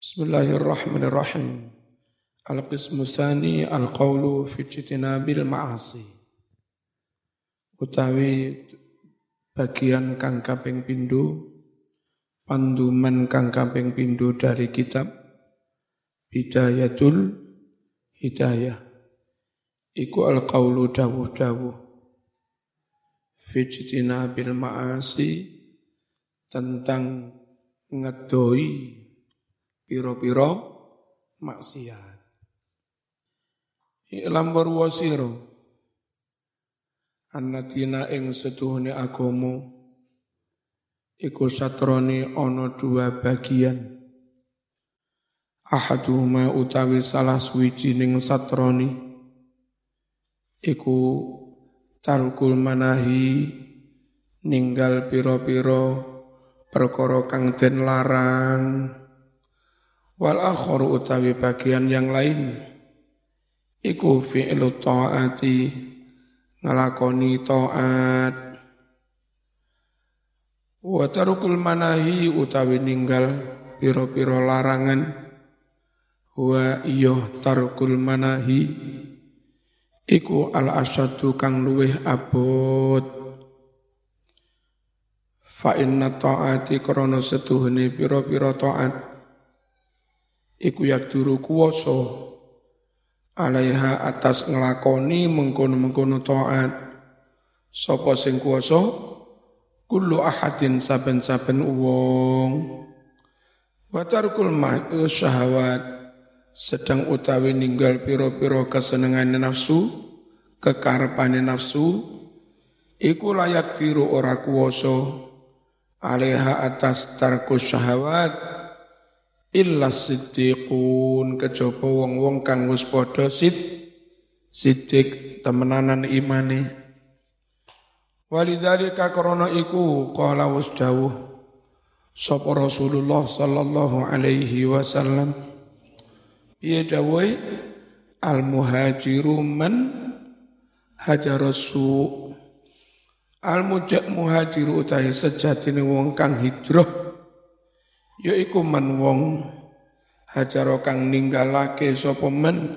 Bismillahirrahmanirrahim. Al-qismu tsani al-qawlu fi ijtinabil ma'asi. Utawi bagian kang kaping pindho panduman kang kaping pindho dari kitab Bidayatul Hidayah. Iku al-qawlu dawuh-dawuh fi ijtinabil ma'asi tentang ngedoi piro-piro maksiat. Ilam barwa sira annatina ing setuhune agama iku satroni ana dua bagian. Ahaduhuma utawi salah suwijining satroni iku tarkul manahi ninggal piro-piro perkara kang den larang Wal akharu utawi bagian yang lain. Iku fi'lu ta'ati ngelakoni ta'at. Wa tarukul manahi utawi ninggal piro-piro larangan. Wa iyo tarukul manahi iku al asyadu kang luweh abot. Fa inna ta'ati krana setuhune piro-piro ta'at iku duru kuwasa. Alaiha atas ngelakoni mengkono-mengkono taat. Sapa sing kuwasa? Kullu ahadin saben-saben wong. Wa tarkul syahawat sedang utawi ninggal piro-piro kesenengane nafsu kekarepane nafsu iku layak tiru ora kuwasa. Alaiha atas tarkus syahawat illa siddiqun. Kejaba wong-wong kang wis padha sid temenanan imane. Walidzalika krana iku qala wis dawuh sapa Rasulullah sallallahu alaihi wasallam. Piye dawuhe al muhajiru man hajarasu al muhajiru utahe sejatine wong kang hijrah yaiku man wong hajaro kang ninggalake sapa men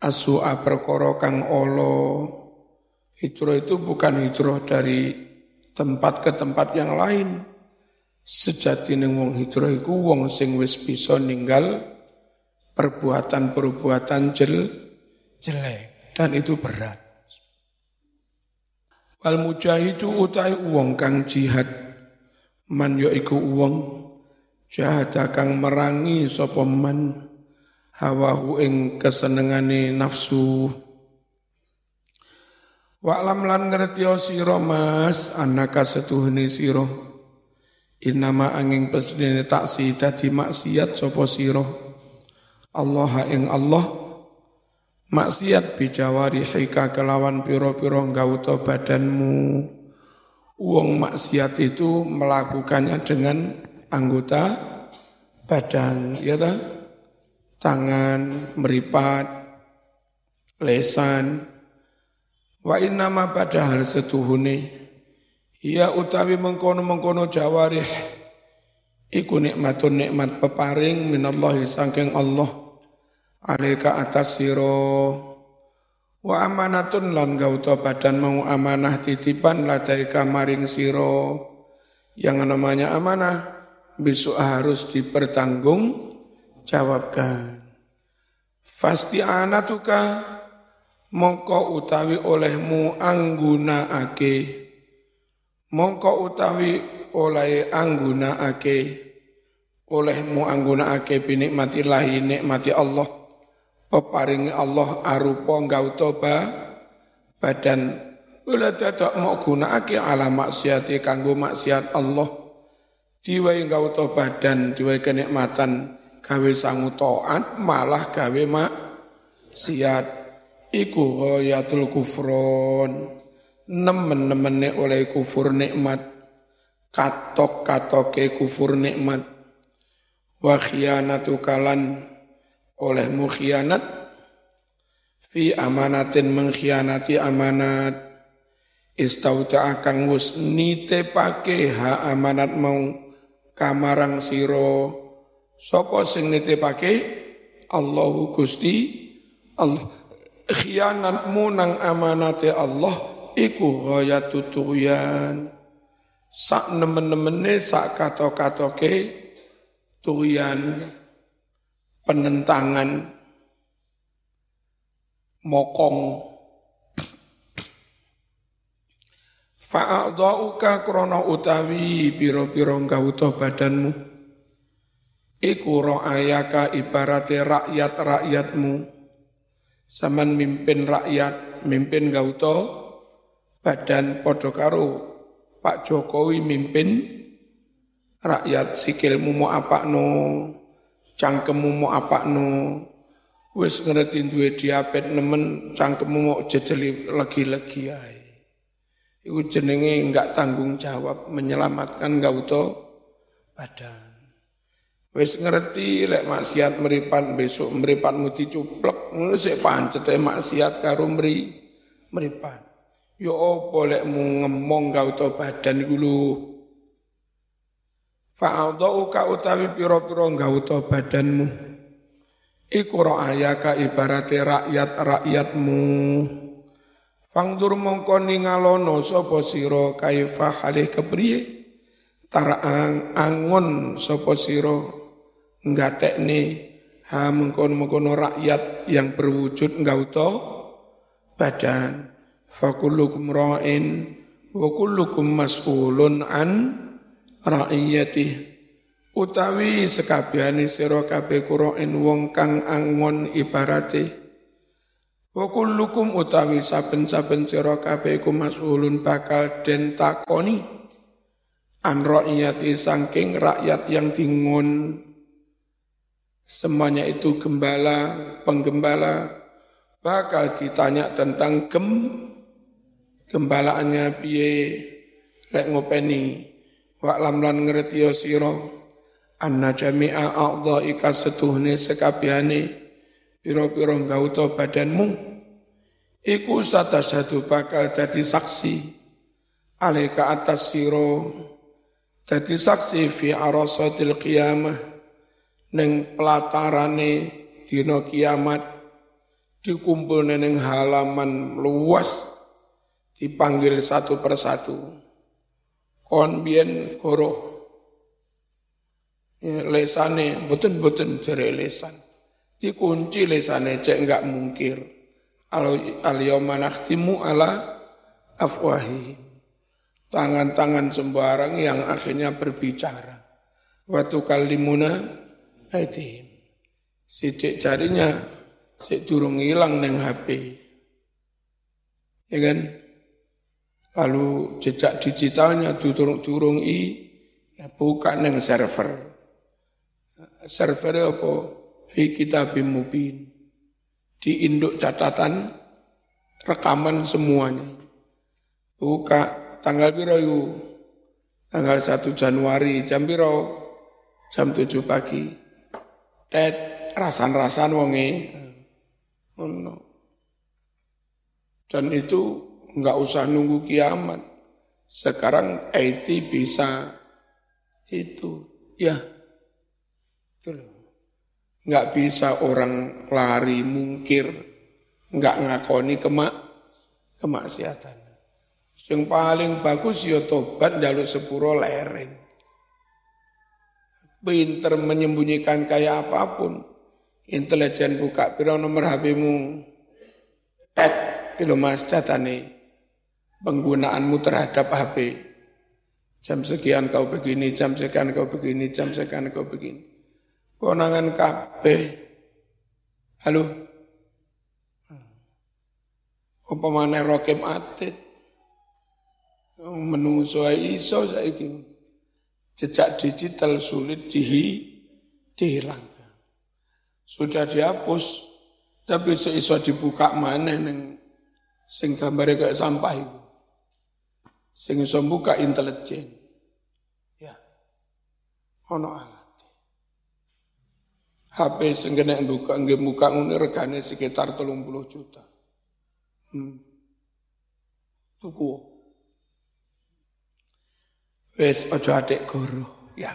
asua perkara kang ala. Hijrah itu bukan hijrah dari tempat ke tempat yang lain. Sejatine wong hijrah iku wong sing wis bisa ninggal perbuatan-perbuatan jel jelek dan itu berat. Wal mujahidu utai wong kang jihad man yaiku wong jahada kang merangi sapa man? Hawahu ing kesenengane nafsu. Wa lam lan ngerti sira mas anaka setuhne sira. Innama angin pesdene taksi dadi maksiat sapa sira? Allah ing Allah maksiat bijawarihika kelawan piro-piro gauta badanmu. Uang maksiat itu melakukannya dengan anggota badan, ya ta? tangan, meripat, lesan. Wa innama padahal setuhune ya utawi mengkono-mengkono jawarih iku nikmatun nikmat peparing minallahi sangking Allah alaika atas siro wa amanatun lan gauta badan mau amanah titipan ladaika maring siro yang namanya amanah besok harus dipertanggung jawabkan. Fasti anatuka mongko utawi olehmu angguna ake mongko utawi oleh angguna ake olehmu angguna ake binikmatillahi nikmati Allah. Peparingi Allah arupa toba badan. Wala mau gunakake ala maksiati kanggo maksiat Allah diwai engkau badan, diwai kenikmatan gawe sangu taat malah gawe mak siat iku ghayatul kufron. Nemen-nemene oleh kufur nikmat. Katok-katoke kufur nikmat. Wa khianatu kalan. Olehmu khianat. Fi amanatin mengkhianati amanat. Istauta akan wus nite pake ha amanat mau kamarang siro Sapa sing nitipake? Allahu Gusti. Allah. Khianatmu nang amanate Allah iku ghayatu tughyan. Sak nemen-nemene sak kato-katoke tughyan penentangan mokong Fa'adha'uka krana utawi pira-pira gauta badanmu. Iku ra'ayaka ibarate rakyat-rakyatmu. Saman mimpin rakyat, mimpin gauta badan padha karo Pak Jokowi mimpin rakyat. Sikilmu mau apakno, cangkemmu mau apakno, wis ngerti duwe diabet nemen cangkemmu mau jejeli lagi-lagi ae. Iku jenenge enggak tanggung jawab menyelamatkan gauto badan. Wis ngerti lek maksiat meripat besok meripatmu dicuplek ngono sik pancet maksiat karo mri meripat. Yo apa lek mu ngemong gauto badan iku lho. Fa'adha'uka utawi pira-pira gauto badanmu Iku ra'ayaka ibarate rakyat-rakyatmu. Fangdur mongko ningalono sapa sira kaifa halih kepriye? Tarang angon sapa sira ngatekne ha mengkono-mengkono rakyat yang berwujud ngauta badan. Fakullukum ra'in wa kullukum mas'ulun an ra'iyatihi. Utawi sekabehane sira kabeh Qur'an wong kang angon ibarate wa kullukum utawi saben-saben sira kabeh iku mas'ulun bakal den takoni an ra'iyati saking rakyat yang dingon semuanya itu gembala penggembala bakal ditanya tentang gem gembalaannya piye lek ngopeni. Wa lam lan ngerti sira anna jami'a a'dha'ika setuhne sekabehane pira-pira gauta badanmu iku satu bakal dadi saksi. Alaika atas siro. Dadi saksi fi arasatil qiyamah. Ning pelatarane dina kiamat. Dikumpul ning halaman luas. Dipanggil satu persatu. Kon bien goroh. Ya, lesane boten-boten jere lesan. Dikunci lesane cek enggak mungkir. Al yauma nakhtimu ala afwahi. Tangan-tangan sembarang yang akhirnya berbicara. Waktu kalimuna aitihim. Sijik jarinya sik durung hilang neng HP. Ya kan? Lalu jejak digitalnya durung-durung i ya buka neng server server apa? Fi kitabim mubin. Di induk catatan rekaman semuanya. Buka tanggal piro yu? Tanggal 1 Januari jam piro? Jam 7 pagi. Tet rasan-rasan wonge. Oh. Dan itu enggak usah nunggu kiamat. Sekarang IT bisa itu. Ya, itu loh. Nggak bisa orang lari mungkir, nggak ngakoni kemak, kemaksiatan. Yang paling bagus ya tobat jaluk sepuro lereng. Pinter menyembunyikan kayak apa pun. Intelijen buka piro nomor HP-mu. Tet, itu mas datane penggunaanmu terhadap HP. Jam sekian kau begini, jam sekian kau begini, jam sekian kau begini konangan kabeh. Halo. Apa mana rokem atit? Menungso iso saiki. Jejak digital sulit dihi, dihilangkan. Sudah dihapus, tapi iso dibuka mana neng sing gambare kayak sampah itu. Sing iso buka intelijen. Ya. Ono ala. HP sing kena buka nggih buka ngene regane sekitar 30 juta. Hmm. Tuku. Wes aja adik guru, ya.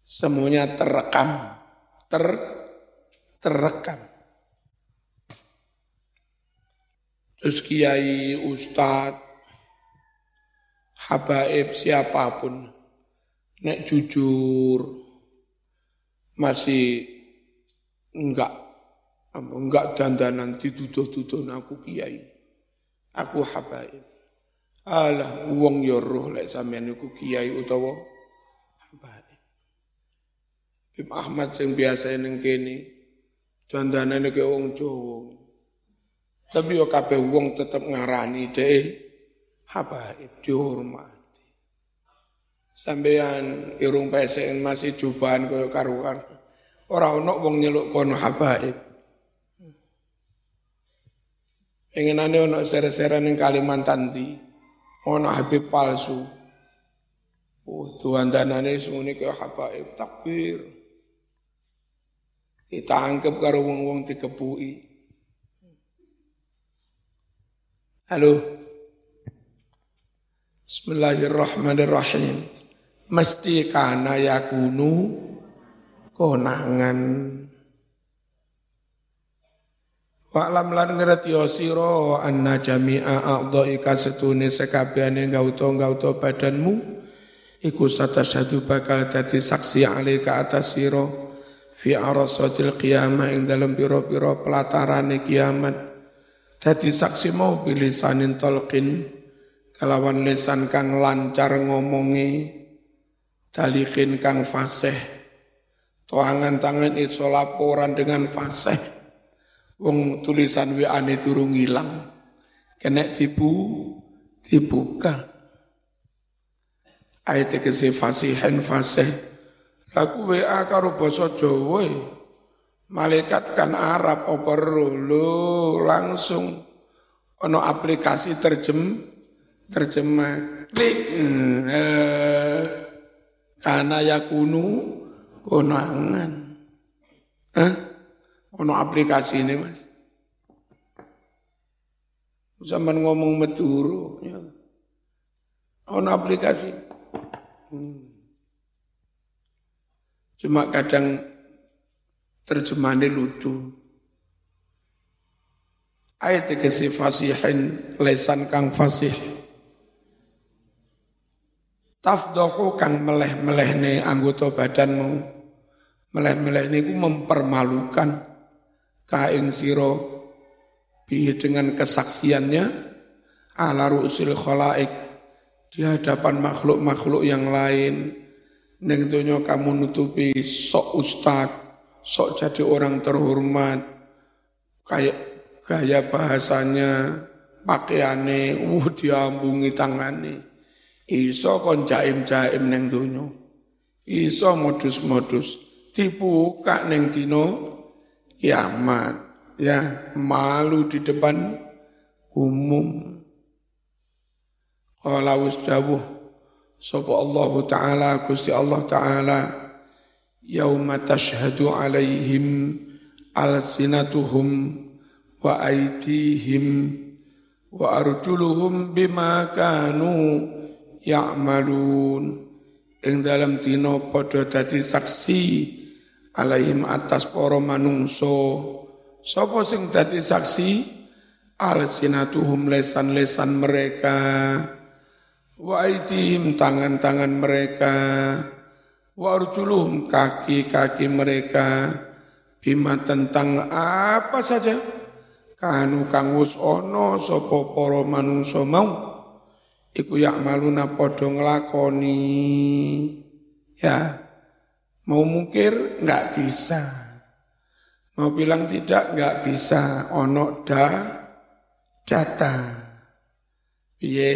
Semuanya terekam. Ter, terekam. Terus kiai, ustadz, habaib siapa pun. Nek jujur, masih enggak enggak dandanan dituduh-tuduh aku kiai. Aku habaib. Alah wong yo ya roh lek sampean iku kiai utawa habaib. Bim Ahmad sing biasa ning kene dandanane ke wong Jawa. Tapi yo kabeh wong tetep ngarani dhek habaib dihormati. Sampean irung pesek masih jubahan kaya karuan. Ora ono wong nyeluk kono habaib. Pengenane ono ser-seran ning Kalimantan di ono Habib palsu. Oh, Tuhan danane sungune kaya habaib takbir. Ditangkep karo wong-wong dikepuki. Halo. Bismillahirrahmanirrahim. Mesti kana yakunu konangan. Wa'lam lan ngerti sira anna jami'a a'dha'ika setune sekabehane gauta-gauta badanmu iku satu bakal dadi saksi alika atas sira fi arasatil qiyamah ing dalem pira-pira pelatarane kiamat. Dadi saksi mau bilisanin tolkin kalawan lisan kang lancar ngomongi dalikin kang fasih toangan tangan itu laporan dengan fasih Wong tulisan WA ne turung ilang. Kena tipu dibuka. Ayat ke fasihan fasih. Laku WA karo basa Jawa. E. Malaikat kan Arab oper lo langsung ono aplikasi terjem terjemah klik eh, karena yakunu konangan. Eh? Ono aplikasi ini mas. Zaman ngomong meturu. Ya. Ono aplikasi. Hmm. Cuma kadang terjemahannya lucu. Ayat kesi fasihin lesan kang fasih. Tafdohu kang meleh-meleh ne anggota badanmu. Meleh-meleh ku mempermalukan kaing siro bi dengan kesaksiannya? Ala ru'usil khalaik di hadapan makhluk-makhluk yang lain. Neng dunia kamu nutupi sok ustad sok jadi orang terhormat. Kayak gaya bahasanya pakaiane uh diambungi tangane iso kon jaim-jaim neng dunia iso modus-modus dibuka neng dino kiamat. Ya malu di depan umum. Qala wasdawuh sapa Allah taala Gusti Allah taala yauma tashhadu alaihim alsinatuhum wa aitihim wa arjuluhum bima kanu ya'malun. Ing dalam dina padha dadi saksi alaihim atas para manungso sapa sing dadi saksi? Alsinatuhum lesan-lesan mereka. Wa aidihim tangan-tangan mereka. Wa arjuluhum kaki-kaki mereka. Bima tentang apa saja? Kanu kang wis ana sapa para manungsa mau iku yak maluna padha nglakoni ya Mau mungkir nggak bisa. Mau bilang tidak nggak bisa. Ono da data. Piye?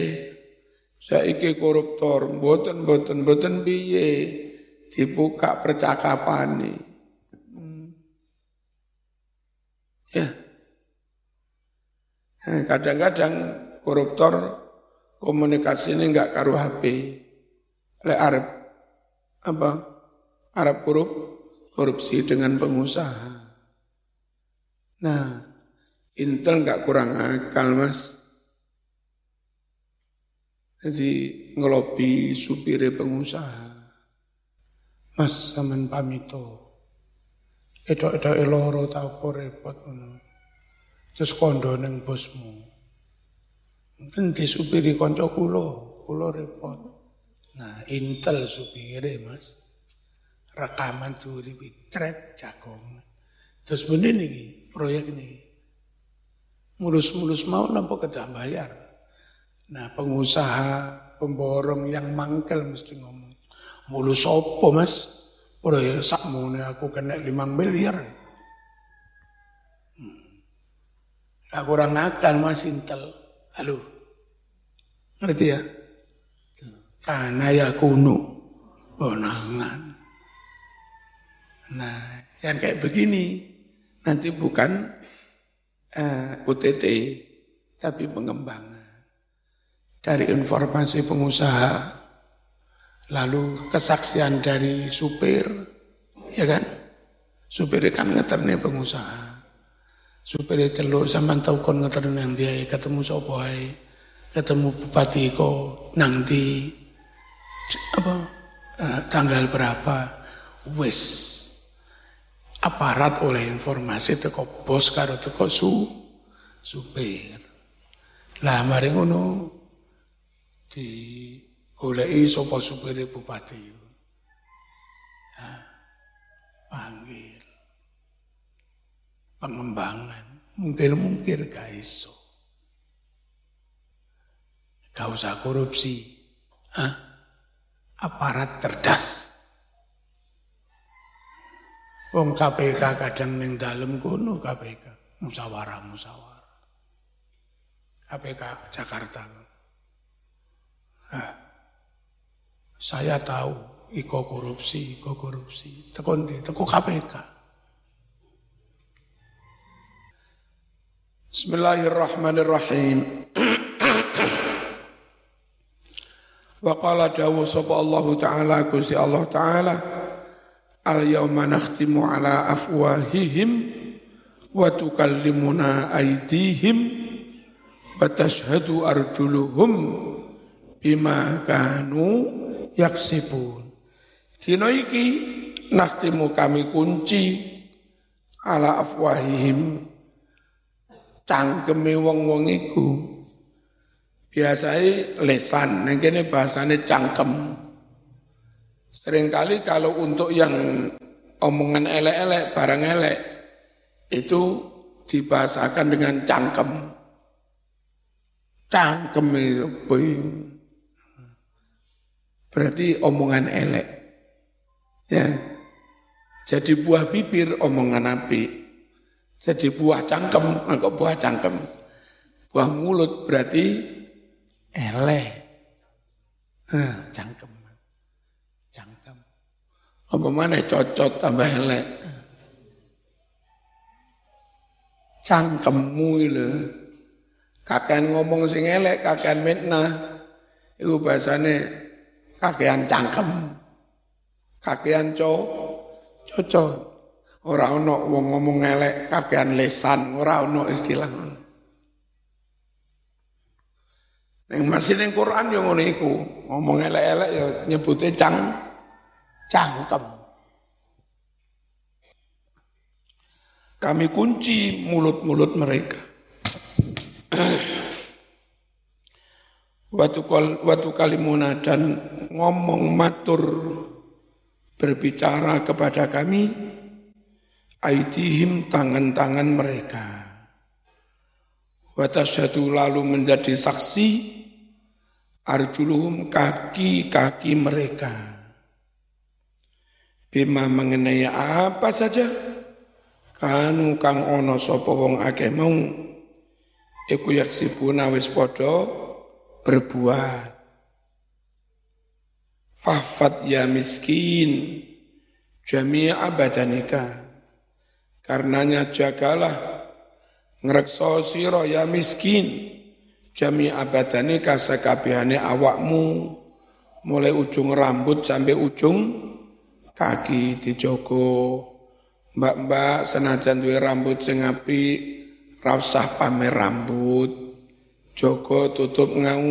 Saiki koruptor, boten boten boten piye dibuka percakapan. Hmm. Ya. Nah, kadang-kadang koruptor komunikasi ini nggak karu HP. Le Arab apa? Arab korup, korupsi dengan pengusaha. Nah, Intel nggak kurang akal mas. Jadi ngelobi supir pengusaha. Mas saman pamito. Edok-edok eloro tau repot Terus kondo neng bosmu. Mungkin disupiri konco kulo, kulo repot. Nah, intel supire mas. Rekaman tuh di tret jagongan. Terus bener nih proyek ini. Mulus-mulus mau nampak kerja bayar. Nah pengusaha, pemborong yang mangkel mesti ngomong. Mulus opo mas? Proyek sakmu aku kena lima miliar. Hmm. Gak kurang akal mas Intel. Halo. Ngerti ya? Karena ya kuno. Bonangan. Nah, yang kayak begini nanti bukan uh, eh, UTT, tapi pengembangan. Dari informasi pengusaha, lalu kesaksian dari supir, ya kan? Supir kan ngeterne pengusaha. Supir celuk sama tau kon ngeterne yang dia ketemu sapa ketemu bupati kok nanti apa uh, tanggal berapa wes aparat oleh informasi teko bos karo teko su supir. Lah mari ngono di goleki sapa supire bupati. Nah, panggil pengembangan mungkin-mungkin gak iso. Gak usah korupsi. Hah? Aparat cerdas. Wong KPK kadang ning dalem kono KPK, musyawarah musyawarah. KPK Jakarta. Nah, saya tahu iko korupsi, iko korupsi. Tekon di, teko KPK. Bismillahirrahmanirrahim. Wa qala dawu sapa Allah taala Gusti Allah taala al yauma nakhtimu ala afwahihim wa tukallimuna aydihim wa tashhadu arjuluhum bima kanu yaksibun. Dina iki nakhtimu kami kunci ala afwahihim. Cangkeme wong-wong iku biasanya lesan ning kene bahasane cangkem Seringkali kalau untuk yang omongan elek-elek, barang elek, itu dibahasakan dengan cangkem. Cangkem itu berarti omongan elek. Ya. Jadi buah bibir omongan api. Jadi buah cangkem, enggak buah cangkem. Buah mulut berarti elek. Eh, cangkem. Apa mana cocot tambah elek. Cangkemmu lho. Kakean ngomong sing elek, kakean mitnah. Iku bahasane kakean cangkem. Kakean co cocot. Ora ana wong ngomong elek kakean lesan, ora ana istilah. Ning masih ning Quran yo ngono iku. Ngomong elek-elek ya nyebute cang cangkem. Kami kunci mulut-mulut mereka. Waktu kalimuna dan ngomong matur berbicara kepada kami aitihim tangan-tangan mereka. Watasyadu lalu menjadi saksi arjuluhum kaki-kaki mereka. Bima mengenai apa saja? Kanu kang ono sapa wong akeh mau? Iku yaksibuna wis padha berbuat. Fahfat ya miskin jami'a badanika karenanya jagalah ngrekso sira ya miskin jami'a badanika sekabehane awakmu. Mulai ujung rambut sampai ujung kaki dijogo. Mbak-mbak senajan duwe rambut sing apik pamer rambut. Jogo tutup ngau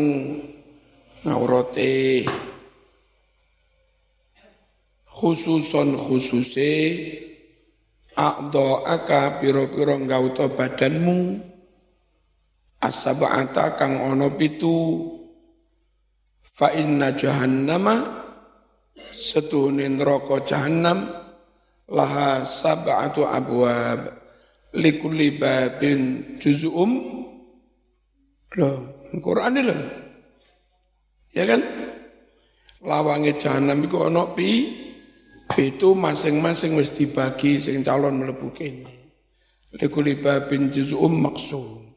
ngaurate khususon khususe aka piro-piro ngauta badanmu asaba'ata kang ono pitu. Fa inna jahannama setuhune neraka jahannam. Laha sab'atu abwab. Likulli babin juz'um. Loh Quran ini loh ya kan? Lawange jahanam iku ana pi? Itu masing-masing wis dibagi sing calon mlebu kene. Likuli babin juz'um maksum.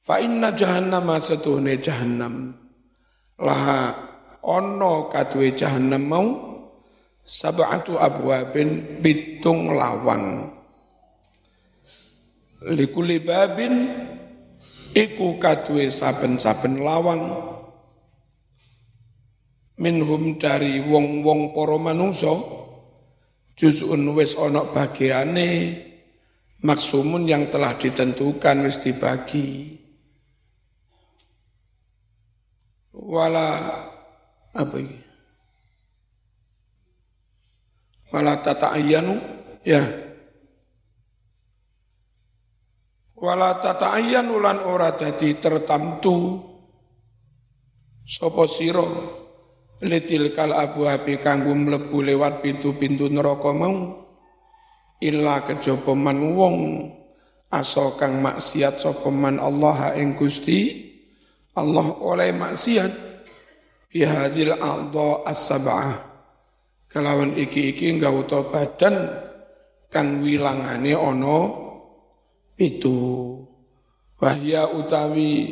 Fa inna jahannam satuhne jahannam. Laha ono kadue jahannam mau sab'atu abwabin bitung lawang. Likuli babin iku kadue saben-saben lawang minhum dari wong-wong para manungsa juz'un wis ana bagiane maksumun yang telah ditentukan wis dibagi wala apa ini? Wala tata'ayyanu ya. Wala tata'ayyanu lan ora dadi tertamtu sapa sira litil kal abu api kanggo mlebu lewat pintu-pintu neraka mau. Illa kejaba wong aso kang maksiat sapa man Allah ing Gusti Allah oleh maksiat. Bi hadil a'dha as-sab'ah. Kelawan iki-iki nggauta badan kang wilangane ana pitu. Wahya utawi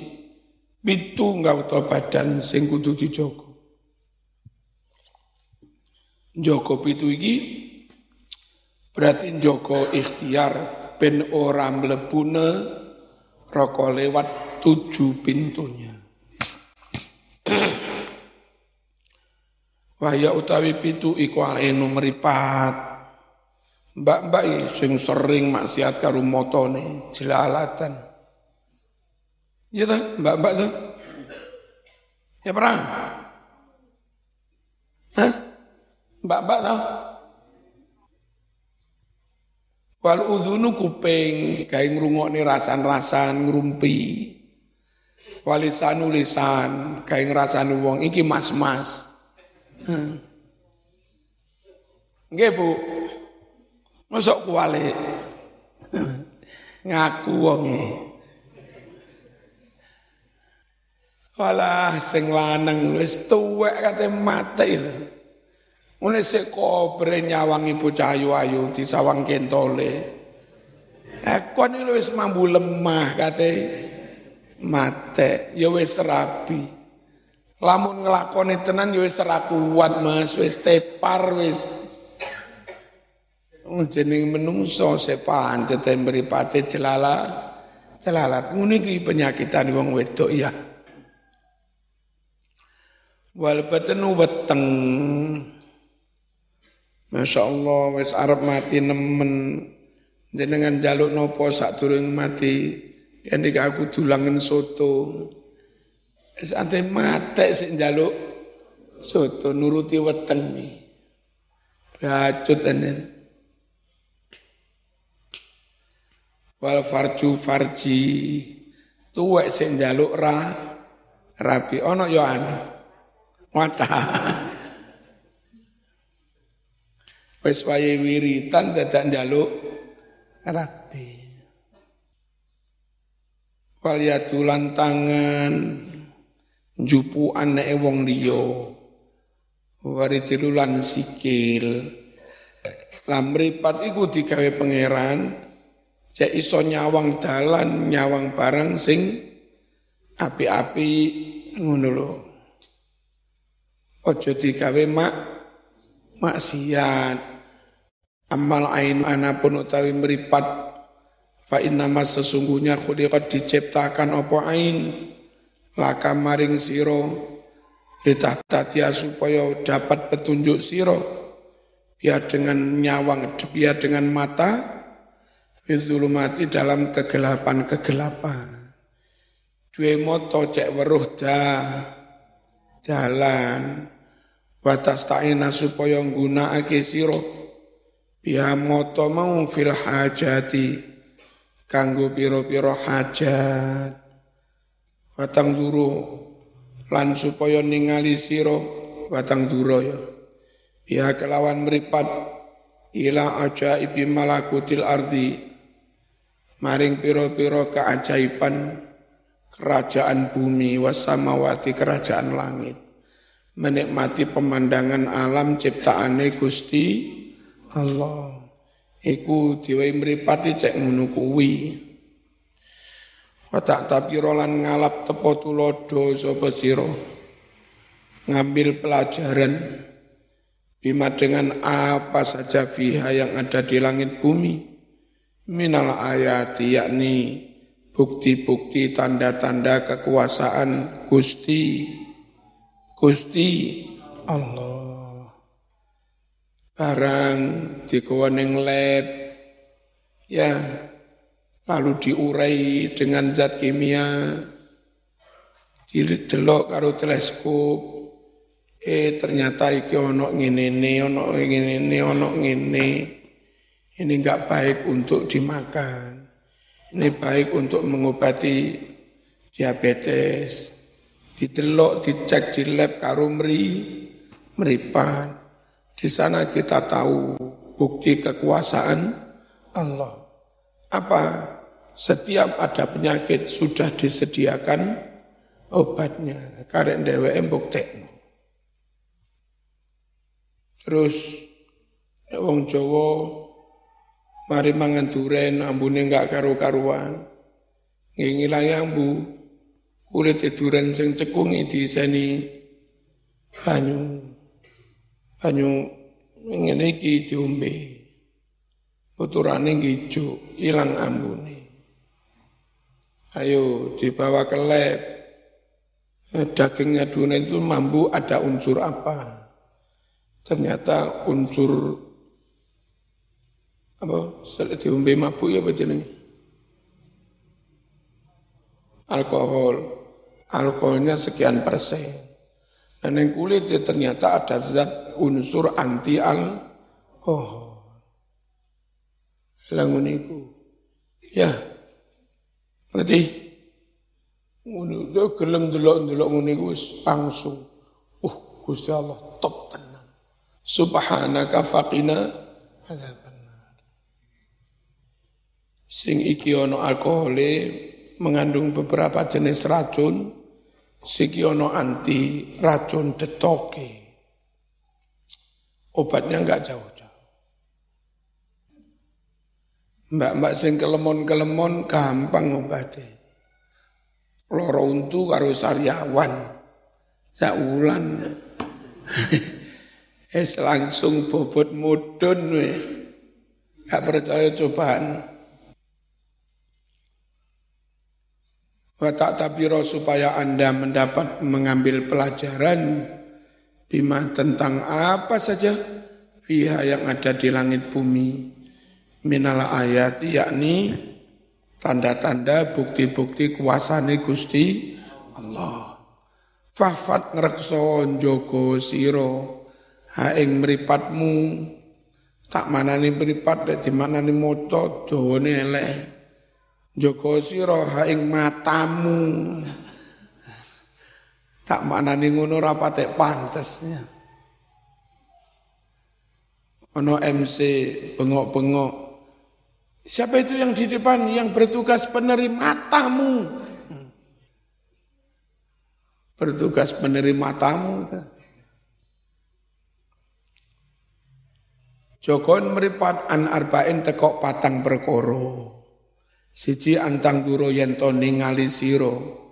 pitu nggauta badan sing kudu dijogo Joko pitu iki berarti Joko ikhtiar ben ora mlebune rokok lewat tujuh pintunya. Wahya utawi pitu iku anu meripat. Mbak-mbak sing sering maksiat karo motone jelalatan. Ya ta, mbak-mbak tuh. Ya pernah? Hah? Mbak-mbak tau? Wal udhunu kuping, gawe ngrungokne rasan-rasan ngrumpi. Walisanu lisan, gawe ngrasani wong iki mas-mas. Nggih, Bu. Mosok kuwale. Ngaku wonge. Walah sing lanang wis tuwek kate mati lho. Mulai sik kobre nyawang ibu cahayu ayu di sawang kentole. Eh iki wis mambu lemah kate mate ya wis rabi. Lamun nglakoni tenan ya wis ora kuat Mas, wis tepar wis. Jeneng menungso sepancet mripate jelala jelalat. Ngono iki penyakitan wong wedok ya. Wal batenu weteng Masya Allah, wis arep mati nemen. Jenengan jaluk nopo sak durung Kendi aku dulangen soto. Wis ate mate sing jaluk soto nuruti weteng nih. Bacut enen. Wal farju farji tuwek sing jaluk ra rabi ono yo anu. Wadah. Wis wae wiritan dadak njaluk rabi. Wal yatulan tangan jupuan nek wong liya. Waritilulan sikil. Lamripat iku digawe pangeran cek iso nyawang dalan, nyawang barang sing api-api ngono lho. Aja digawe mak maksiat. Amal ain anapun utawi meripat fa innama sesungguhnya khuliqat diciptakan apa ain? Laka maring siro litahtatia supaya dapat petunjuk siro biar dengan nyawang biar dengan mata. Fizulumati dalam kegelapan-kegelapan. Dua moto cek weruh dah jalan wa tasta'ina supaya nggunakake sira. Biha moto mau fil hajati kanggo pira-pira hajat. Watang duru lan supaya ningali sira watang duro ya. Biha kelawan meripat ila ajaibi malakutil ardi. Maring pira-pira keajaiban kerajaan bumi wasamawati kerajaan langit. Menikmati pemandangan alam ciptaane Gusti Allah. Iku diwai mripati cek ngono kuwi. Wa tak rolan ngalap tepo tulodo sapa sira. Ngambil pelajaran bima dengan apa saja fiha yang ada di langit bumi minal ayati yakni bukti-bukti tanda-tanda kekuasaan Gusti Gusti Allah. Barang dikowening lab. Ya lalu diurai dengan zat kimia. Didelok karo teleskop. Eh ternyata iki ono ngene ne ono ngene ne ono ngene. Ini enggak baik untuk dimakan. Ini baik untuk mengobati diabetes. Didelok, dicek di lab karo meri, meripan. Di sana kita tahu bukti kekuasaan Allah. Apa? Setiap ada penyakit sudah disediakan obatnya. Karek dewe bukti. Terus wong Jawa mari mangan duren ambune enggak karu-karuan. Ngilangi ambu, kulit duren sing cekungi diseni banyu banyu ngene iki diombe. Uturane ijo ilang ambune. Ayo dibawa ke lab. Eh, dagingnya duren itu mampu ada unsur apa? Ternyata unsur apa? Diombe mabuk ya jenenge? Alkohol. Alkoholnya sekian persen. Dan yang kulit ternyata ada zat unsur anti alkohol. Languniku. Ya. Ngerti? Ngono itu gelem delok-delok ngene langsung. Uh, Gusti Allah top tenan. Subhanaka faqina adzabannar. Sing iki ana alkohole mengandung beberapa jenis racun Sikiono anti racun detoke. Obatnya enggak jauh-jauh. Mbak-mbak sing kelemon-kelemon gampang obatnya. Loro untu karo saryawan. Saulan. Es langsung bobot mudun wis. Gak percaya cobaan. Wa tabiro supaya Anda mendapat mengambil pelajaran bima tentang apa saja fiha yang ada di langit bumi minal ayat yakni tanda-tanda bukti-bukti kuasane Gusti Allah. Fafat ngrekso joko siro haing meripatmu tak manani meripat di manani moco jawane elek Joko sira ing matamu. Tak maknani ngono ora patek pantesnya. Ono MC bengok-bengok. Siapa itu yang di depan yang bertugas penerima matamu? Bertugas penerima tamu. Jokon meripat an arba'in tekok patang perkoro. Siji antang duro yento ningali siro.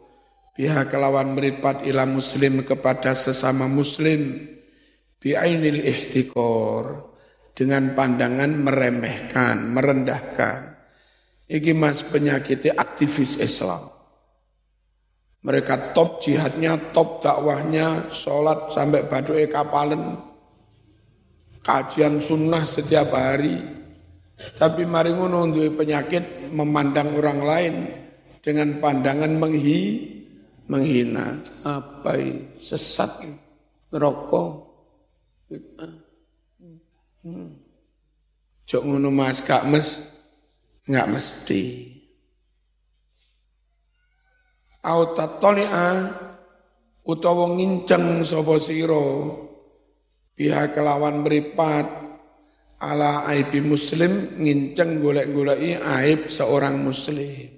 Pihak kelawan meripat ila muslim kepada sesama muslim. Biainil ihtikor. Dengan pandangan meremehkan, merendahkan. Iki mas penyakitnya aktivis Islam. Mereka top jihadnya, top dakwahnya, sholat sampai badu'i kapalan, kajian sunnah setiap hari, tapi mari ngono penyakit memandang orang lain dengan pandangan menghi menghina. Apa sesat neraka Hmm. Jok ngono Mas gak mes nggak mesti. Autatoli'a utawa nginceng sapa sira pihak kelawan meripat ala aibi muslim nginceng golek-goleki aib seorang muslim.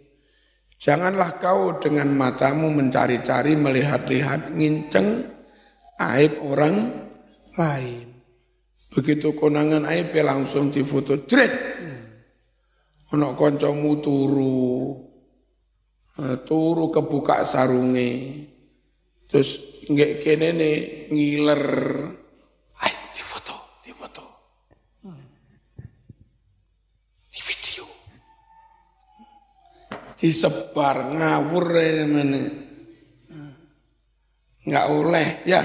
Janganlah kau dengan matamu mencari-cari, melihat-lihat, nginceng aib orang lain. Begitu konangan aib ya langsung difoto, jret. Ono koncomu turu, eh, turu kebuka sarungi, terus nggak kene nih ngiler, disebar ngawur mana nggak oleh ya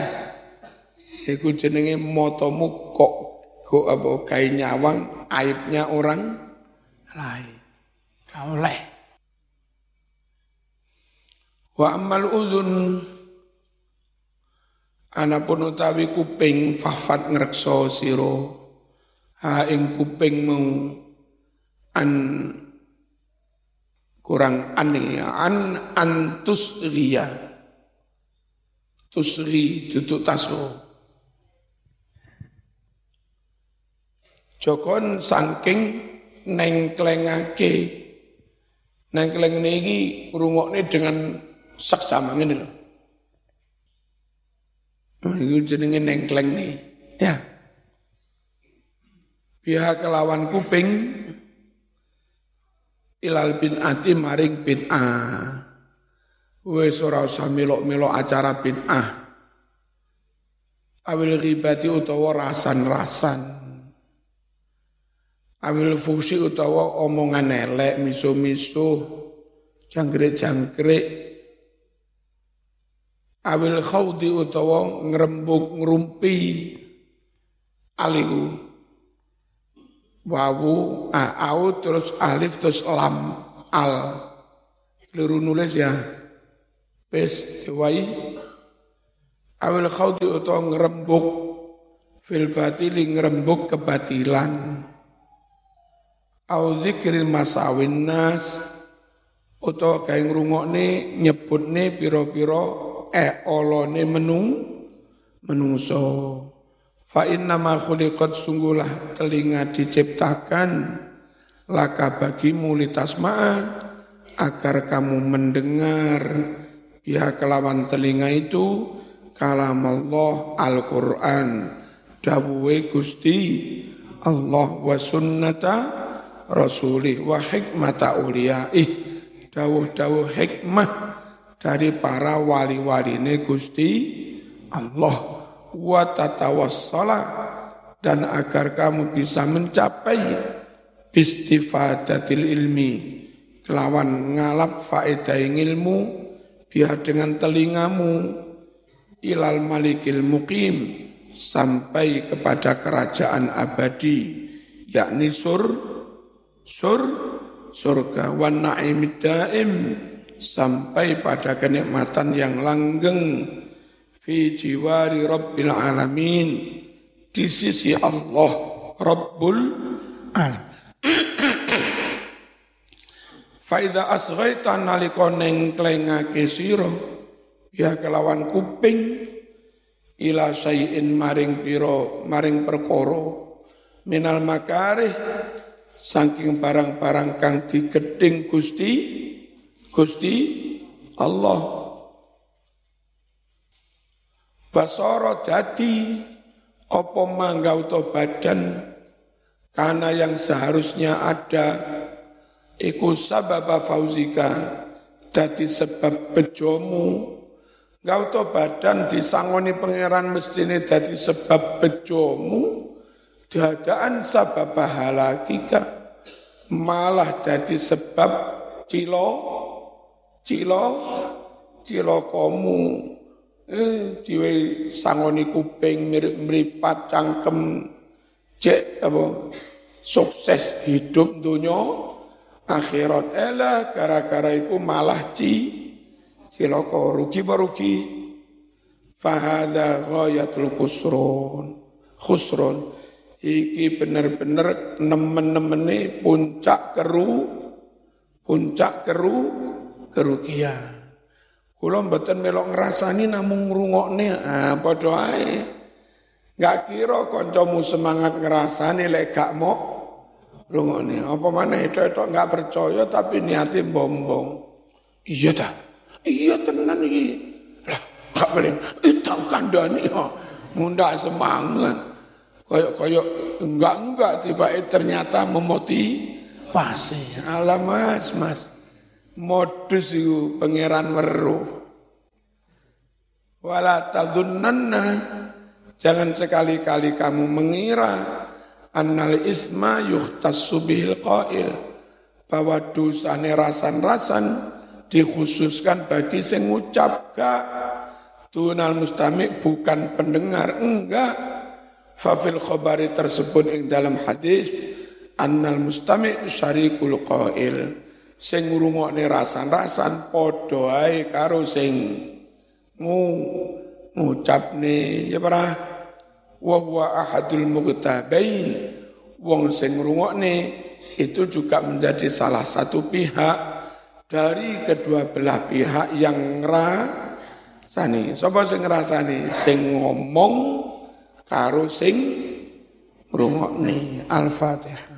Iku jenenge motomu kok kok apa kain nyawang aibnya orang lain. Kau oleh. Wa amal udhun Anapun utawi kuping fafat ngrekso siro ha ing kuping mau an kurang aneh an antus ria tusri tutuk taso Jokon saking nengklengake nengkleng niki rungokne dengan saksama ngene lho. Oh, itu jenenge nengkleng nih. Ya. Pihak kelawan kuping ilal bin ati maring bin a. Wes ora usah melok-melok acara bin a. Awil ghibati utawa rasan-rasan. Awil fusi utawa omongan elek, miso-miso, jangkrik-jangkrik. Awil khawdi utawa ngerembuk ngerumpi aliku wawu a, au terus alif terus lam al. Keliru nulis ya. Pes diwai. Awil khawdi utawa ngerembuk. Fil batili ngerembuk kebatilan. Au zikril masawin nas. Utawa kae ngrungokne nyebutne pira-pira eh olone menung menungso Fa inna ma khuliqat sungguhlah telinga diciptakan laka bagimu litasma'a agar kamu mendengar. Ya kelawan telinga itu kalam Allah Al-Quran. Dawuhe Gusti Allah wa sunnata rasulih wa hikmata uliyaih. Dawuh-dawuh hikmah dari para wali-waline Gusti Allah wa dan agar kamu bisa mencapai istifadatil ilmi kelawan ngalap faedah ilmu biar dengan telingamu ilal malikil mukim sampai kepada kerajaan abadi yakni sur sur surga wan naimid daim sampai pada kenikmatan yang langgeng fi jiwari rabbil alamin di sisi Allah Rabbul Alamin. Faiza asghaita nalika nengklengake sira ya kelawan kuping ila sayin maring pira maring perkara minal makarih saking barang-barang kang digeding Gusti Gusti Allah Basoro dadi opo mangga to badan karena yang seharusnya ada iku sababa fauzika dadi sebab bejomu. Gau to badan disangoni pangeran mestine dadi sebab bejomu dadaan sabab halakika malah dadi sebab cilo cilo cilo komu eh diwe sangoni kuping mirip meripat cangkem cek apa sukses hidup dunia akhirat elah gara-gara iku malah ci ciloko rugi barugi fahadha ghayatul kusrun khusron. Iki bener-bener nemen-nemene puncak keru, puncak keru, kerugian. Kula mboten melok ngrasani namung ngrungokne, ah padha ae. Enggak kira kancamu semangat ngrasani lek gak mau rungokne. Apa mana itu itu enggak percaya tapi niati bombong. Iya ta? Iya tenan iki. Lah, gak boleh. Eh tak kandhani ya. Mundak semangat. Koyok-koyok enggak-enggak tiba ternyata memotivasi. Alah mas, mas modus itu pangeran weruh. Wala tadhunnanna jangan sekali-kali kamu mengira annal isma yuhtassu bihil qail bahwa dosane rasan-rasan dikhususkan bagi sing ngucap gak tunal mustami bukan pendengar enggak fafil khobari tersebut yang dalam hadis annal mustami syarikul qail sing ngrungokne rasan-rasan padha ae karo sing ngu ngucapne ya para wa huwa ahadul mughtabain wong sing ngrungokne itu juga menjadi salah satu pihak dari kedua belah pihak yang ngrasani. Sapa sing ngrasani? Sing ngomong karo sing ngrungokne. Al-fatihah